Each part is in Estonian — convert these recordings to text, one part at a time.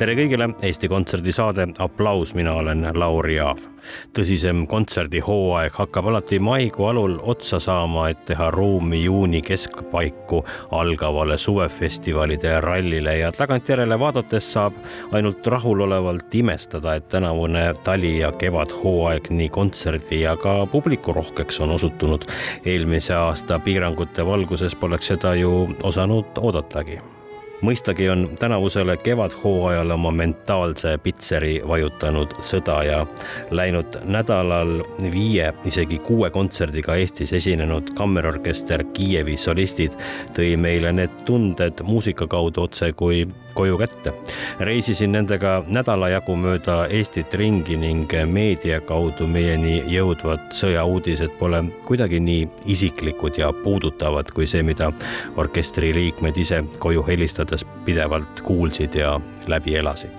Tere kõigile, Eesti Kontserdi saade Applaus, mina olen Lauri Aav. tõsisem kontserdihooaeg hakkab alati maikuu alul otsa saama, et teha ruumi juuni keskpaiku algavale suvefestivalide rallile ja tagantjärele vaadates saab ainult rahulolevalt imestada, et tänavune tali- ja kevadhooaeg nii kontserdi ja ka publikurohkeks on osutunud. eelmise aasta piirangute valguses poleks seda ju osanud oodatagi mõistagi on tänavusele kevadhooajale oma mentaalse pitseri vajutanud sõda ja läinud nädalal viie, isegi kuue kontserdiga Eestis esinenud kammerorkester Kiievi solistid tõi meile need tunded muusika kaudu otse kui koju kätte. reisisin nendega nädala jagu mööda Eestit ringi ning meedia kaudu meieni jõudvad sõjauudised pole kuidagi nii isiklikud ja puudutavad kui see, mida orkestri liikmed ise koju helistades pidevalt kuulsid ja läbi elasid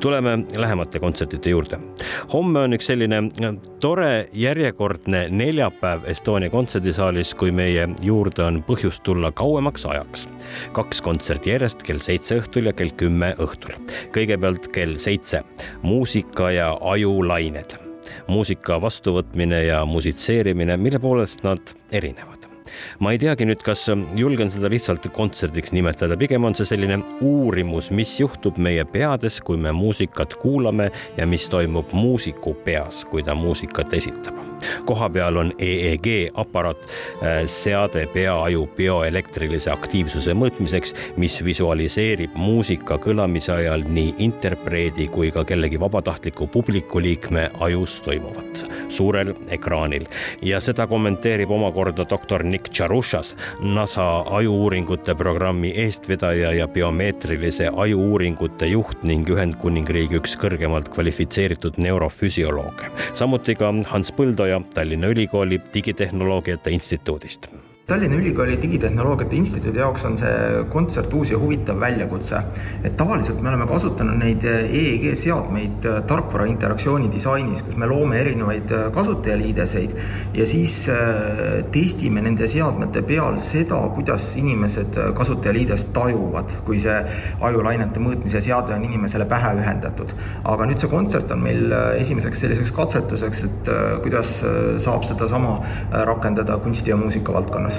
tuleme lähemate kontsertide juurde. homme on üks selline tore järjekordne neljapäev Estonia kontserdisaalis, kui meie juurde on põhjust tulla kauemaks ajaks. kaks kontserti järjest kell seitse õhtul ja kell kümme õhtul. kõigepealt kell seitse muusika ja ajulained muusika vastuvõtmine ja musitseerimine, mille poolest nad erinevad ma ei teagi nüüd, kas julgen seda lihtsalt kontserdiks nimetada, pigem on see selline uurimus, mis juhtub meie peades, kui me muusikat kuulame ja mis toimub muusiku peas, kui ta muusikat esitab. kohapeal on EEG aparaat, äh, seade peaaju bioelektrilise aktiivsuse mõõtmiseks, mis visualiseerib muusika kõlamise ajal nii interpreedi kui ka kellegi vabatahtliku publiku liikme ajus toimuvat suurel ekraanil ja seda kommenteerib omakorda doktor Nick Nick Charushas, NASA ajuuuringute programmi eestvedaja ja biomeetrilise ajuuuringute juht ning Ühendkuningriigi üks kõrgemalt kvalifitseeritud neurofüsioloog. samuti ka Hans Põldoja Tallinna Ülikooli Digitehnoloogiate Instituudist Tallinna Ülikooli Digitehnoloogiate Instituudi jaoks on see kontsert uus ja huvitav väljakutse. et tavaliselt me oleme kasutanud neid EEG seadmeid tarkvara interaktsiooni disainis, kus me loome erinevaid kasutajaliideseid ja siis testime nende seadmete peal seda, kuidas inimesed kasutajaliidest tajuvad, kui see ajulainete mõõtmise seade on inimesele pähe ühendatud. aga nüüd see kontsert on meil esimeseks selliseks katsetuseks, et kuidas saab sedasama rakendada kunsti ja muusika valdkonnas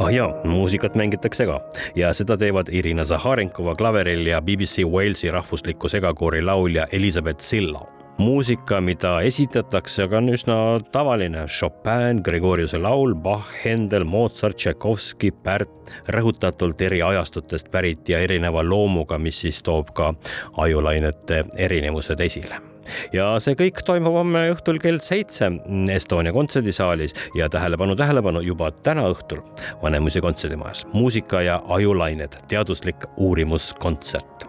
ah jaa, muusikat mängitakse ka. Ja seda teevad Irina Zaharenkova klaveril ja BBC Walesi rahvusliku segakoori laulja Elizabeth Silla. Muusika, mida esitatakse, aga on üsna tavaline. Chopin, Gregoriuse laul, Bach, Händel, Mozart, Tšaikovski, Pärt, rõhutatult eri ajastutest pärit ja erineva loomuga, mis siis toob ka ajulainete erinevused esile ja see kõik toimub homme õhtul kell seitse Estonia kontserdisaalis. Ja tähelepanu, tähelepanu juba täna õhtul Vanemuise kontserdimajas. Muusika ja ajulained, teaduslik uurimuskontsert.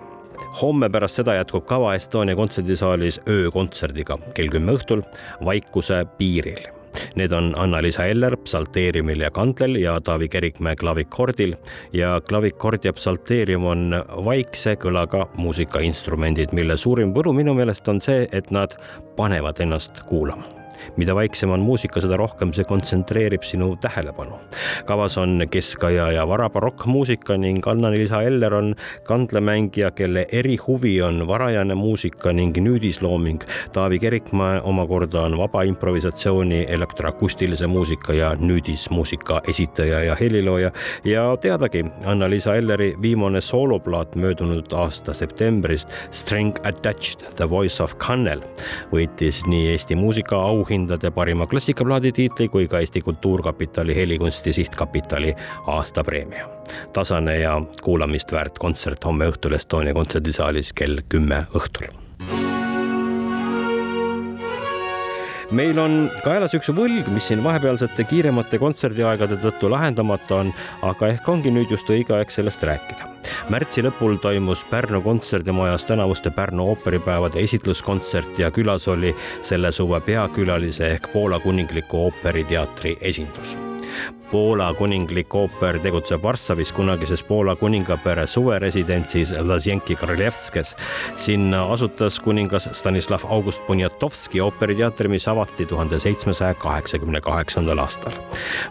Homme pärast seda jätkub kava Estonia kontserdisaalis öökontserdiga. Kell kümme õhtul Vaikuse piiril Need on Anna-Liisa Eller psalteeriumil ja kandlel ja Taavi Kerikmäe klavikordil. Ja klavikord ja psalteerium on vaikse kõlaga muusikainstrumendid, mille suurim võlu minu meelest on see, et nad panevad ennast kuulama mida vaiksem on muusika, seda rohkem see kontsentreerib sinu tähelepanu. kavas on keskaja ja varabarokkmuusika ning Anna-Liisa Eller on kandlemängija, kelle erihuvi on varajane muusika ning nüüdislooming. Taavi Kerikmäe omakorda on vaba improvisatsiooni, elektroakustilise muusika ja nüüdismuusika esitaja ja helilooja ja teadagi, Anna-Liisa Elleri viimane sooloplaat möödunud aasta septembrist String Attached, The Voice of Kannel võitis nii Eesti muusika auhinda auhindade parima klassikaplaadi tiitli kui ka Eesti Kultuurkapitali helikunsti sihtkapitali aastapreemia. tasane ja kuulamist väärt kontsert homme õhtul Estonia kontserdisaalis kell kümme õhtul meil on kaelas üks võlg, mis siin vahepealsete kiiremate kontserdiaegade tõttu lahendamata on, aga ehk ongi nüüd just õige aeg sellest rääkida. märtsi lõpul toimus Pärnu kontserdimajas tänavuste Pärnu ooperipäevade esitluskontsert ja külas oli selle suve peakülalise ehk Poola Kuningliku Ooperiteatri esindus Poola kuninglik ooper tegutseb Varssavis kunagises Poola kuningapere suveresidentsis Lazienki Kralevskes. sinna asutas kuningas Stanislav August Poniatovski ooperiteatri, mis avati tuhande seitsmesaja kaheksakümne kaheksandal aastal.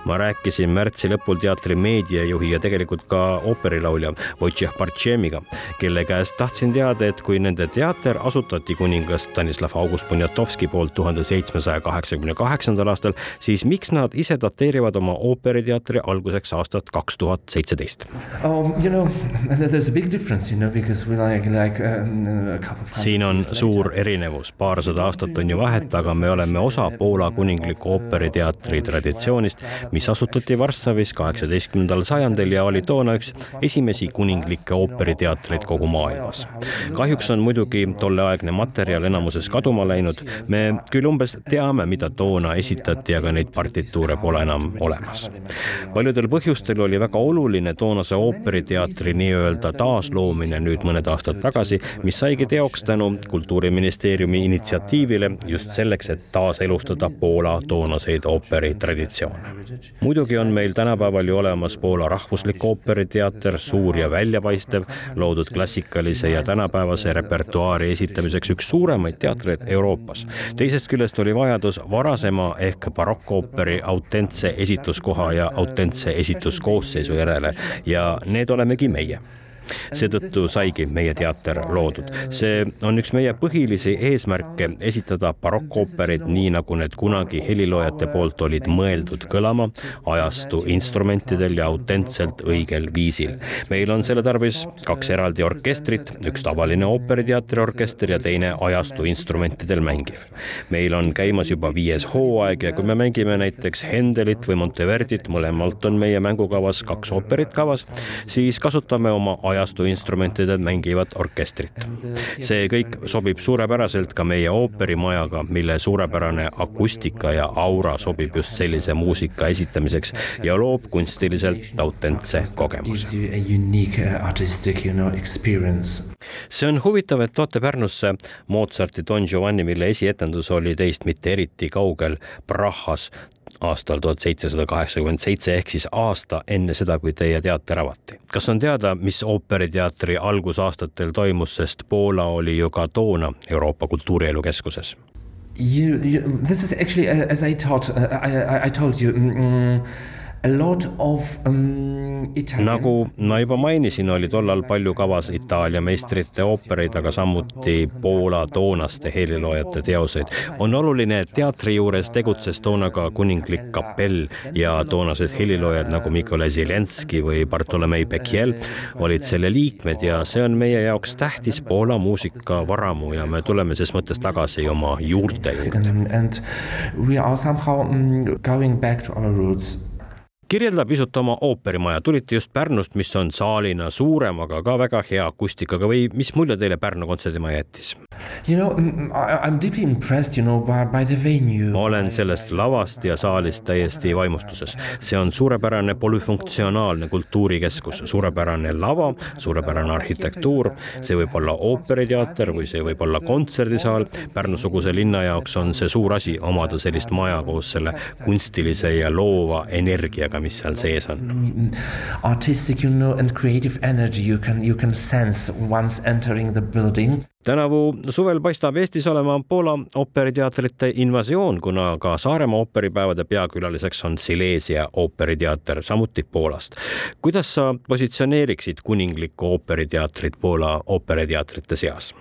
ma rääkisin märtsi lõpul teatri meediajuhi ja tegelikult ka ooperilaulja Wojciech Bartšemiga, kelle käest tahtsin teada, et kui nende teater asutati kuningas Stanislav August Poniatovski poolt tuhande seitsmesaja kaheksakümne kaheksandal aastal, siis miks nad ise dateerivad oma ooperi ooperiteatri alguseks aastat kaks tuhat seitseteist. Um, siin on suur erinevus, paarsada aastat on ju vahet, aga me oleme osa Poola kuningliku ooperiteatri traditsioonist, mis asutati Varssavis kaheksateistkümnendal sajandil ja oli toona üks esimesi kuninglikke ooperiteatreid kogu maailmas. kahjuks on muidugi tolleaegne materjal enamuses kaduma läinud, me küll umbes teame, mida toona esitati, aga neid partituure pole enam olemas paljudel põhjustel oli väga oluline toonase ooperiteatri nii-öelda taasloomine nüüd mõned aastad tagasi, mis saigi teoks tänu Kultuuriministeeriumi initsiatiivile just selleks, et taaselustada Poola toonaseid ooperitraditsioone. muidugi on meil tänapäeval ju olemas Poola rahvuslik ooperiteater, suur ja väljapaistev, loodud klassikalise ja tänapäevase repertuaari esitamiseks üks suuremaid teatreid Euroopas. teisest küljest oli vajadus varasema ehk barokkooperi autentse esituskoha koha ja autentse esituskoosseisu järele. Ja need olemegi meie seetõttu saigi meie teater loodud. see on üks meie põhilisi eesmärke esitada barokkooperid nii, nagu need kunagi heliloojate poolt olid mõeldud kõlama ajastu instrumentidel ja autentselt õigel viisil. meil on selle tarvis kaks eraldi orkestrit, üks tavaline ooperiteatri orkester ja teine ajastu instrumentidel mängiv. meil on käimas juba viies hooaeg ja kui me mängime näiteks Hendelit või Monteverdit, mõlemalt on meie mängukavas kaks ooperit kavas, siis kasutame oma ajastu ajastu instrumentidel mängivat orkestrit. see kõik sobib suurepäraselt ka meie ooperimajaga, mille suurepärane akustika ja aura sobib just sellise muusika esitamiseks ja loob kunstiliselt autentse kogemuse. see on huvitav, et toote Pärnusse Mozarti Don Giovanni, mille esietendus oli teist mitte eriti kaugel Prahas aastal tuhat seitsesada kaheksakümmend seitse ehk siis aasta enne seda, kui teie teater avati. kas on teada, mis ooperiteatri algusaastatel toimus, sest Poola oli ju ka toona Euroopa kultuurielu keskuses? You, you, this is actually as I taught, uh, I, I told you mm, nagu ma juba mainisin, oli tollal palju kavas Itaalia meistrite oopereid, aga samuti Poola toonaste heliloojate teoseid. on oluline, et teatri juures tegutses toona ka kuninglik kapell ja toonased heliloojad nagu Nikolai Zelenski või Bartolomei Bekiel olid selle liikmed ja see on meie jaoks tähtis Poola muusika varamu ja me tuleme ses mõttes tagasi oma juurte juurde. And we are somehow mm, going back to our roots kirjelda pisut oma ooperimaja, tulite just Pärnust, mis on saalina suurem, aga ka väga hea akustikaga või mis mulje teile Pärnu kontserdimaja jättis? You know, I am deeply impressed, you know, by, the venue. ma olen sellest lavast ja saalist täiesti vaimustuses. see on suurepärane polüfunktsionaalne kultuurikeskus, suurepärane lava, suurepärane arhitektuur, see võib olla ooperiteater või see võib olla kontserdisaal. Pärnu-suguse linna jaoks on see suur asi omada sellist maja koos selle kunstilise ja loova energiaga, mis seal sees on. Artistic, you know, and creative energy you can, you can sense once entering the building. tänavu suvel paistab Eestis olema Poola ooperiteatrite invasioon, kuna ka Saaremaa ooperipäevade peakülaliseks on Silesia ooperiteater, samuti Poolast. kuidas sa positsioneeriksid kuninglikku ooperiteatrit Poola ooperiteatrite seas?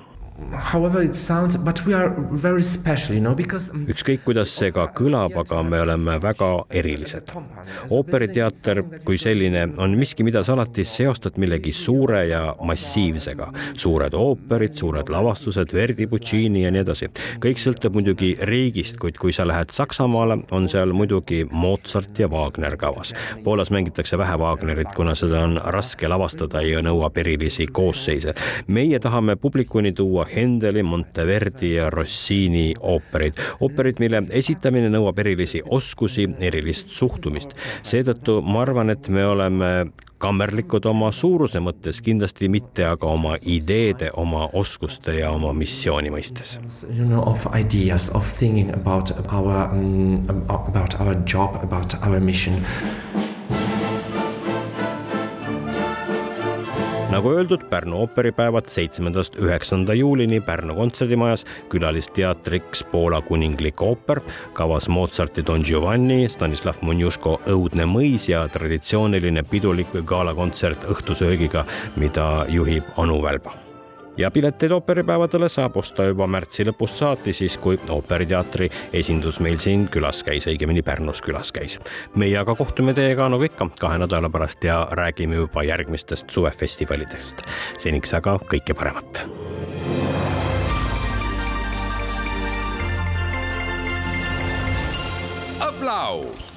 Um, ükskõik, kuidas see ka kõlab, aga me oleme väga erilised. ooperiteater kui selline on miski, mida sa alati seostad millegi suure ja massiivsega. suured ooperid, suured lavastused, Verdi, Puccini ja nii edasi. kõik sõltub muidugi riigist, kuid kui sa lähed Saksamaale, on seal muidugi Mozart ja Wagner kavas. Poolas mängitakse vähe Wagnerit, kuna seda on raske lavastada ja nõuab erilisi koosseise. meie tahame publikuni tuua Hendeli, Monteverdi ja Rossini ooperid. ooperid, mille esitamine nõuab erilisi oskusi, erilist suhtumist. seetõttu ma arvan, et me oleme kammerlikud oma suuruse mõttes, kindlasti mitte aga oma ideede, oma oskuste ja oma missiooni mõistes. You know of ideas of thinking about our um, about our job, about our mission. Nagu öeldud, Pärnu ooperipäevad seitsmendast üheksanda juulini Pärnu kontserdimajas, külalisteatriks Poola kuninglik ooper, kavas Mozarti Don Giovanni, Stanislav Monjuško Õudne mõis ja traditsiooniline pidulik galakontsert õhtusöögiga, mida juhib Anu Välba ja pileteid ooperipäevadele saab osta juba märtsi lõpust saati, siis kui ooperiteatri esindus meil siin külas käis, õigemini Pärnus külas käis. meie aga kohtume teiega nagu ikka kahe nädala pärast ja räägime juba järgmistest suvefestivalidest. seniks aga kõike paremat. aplaus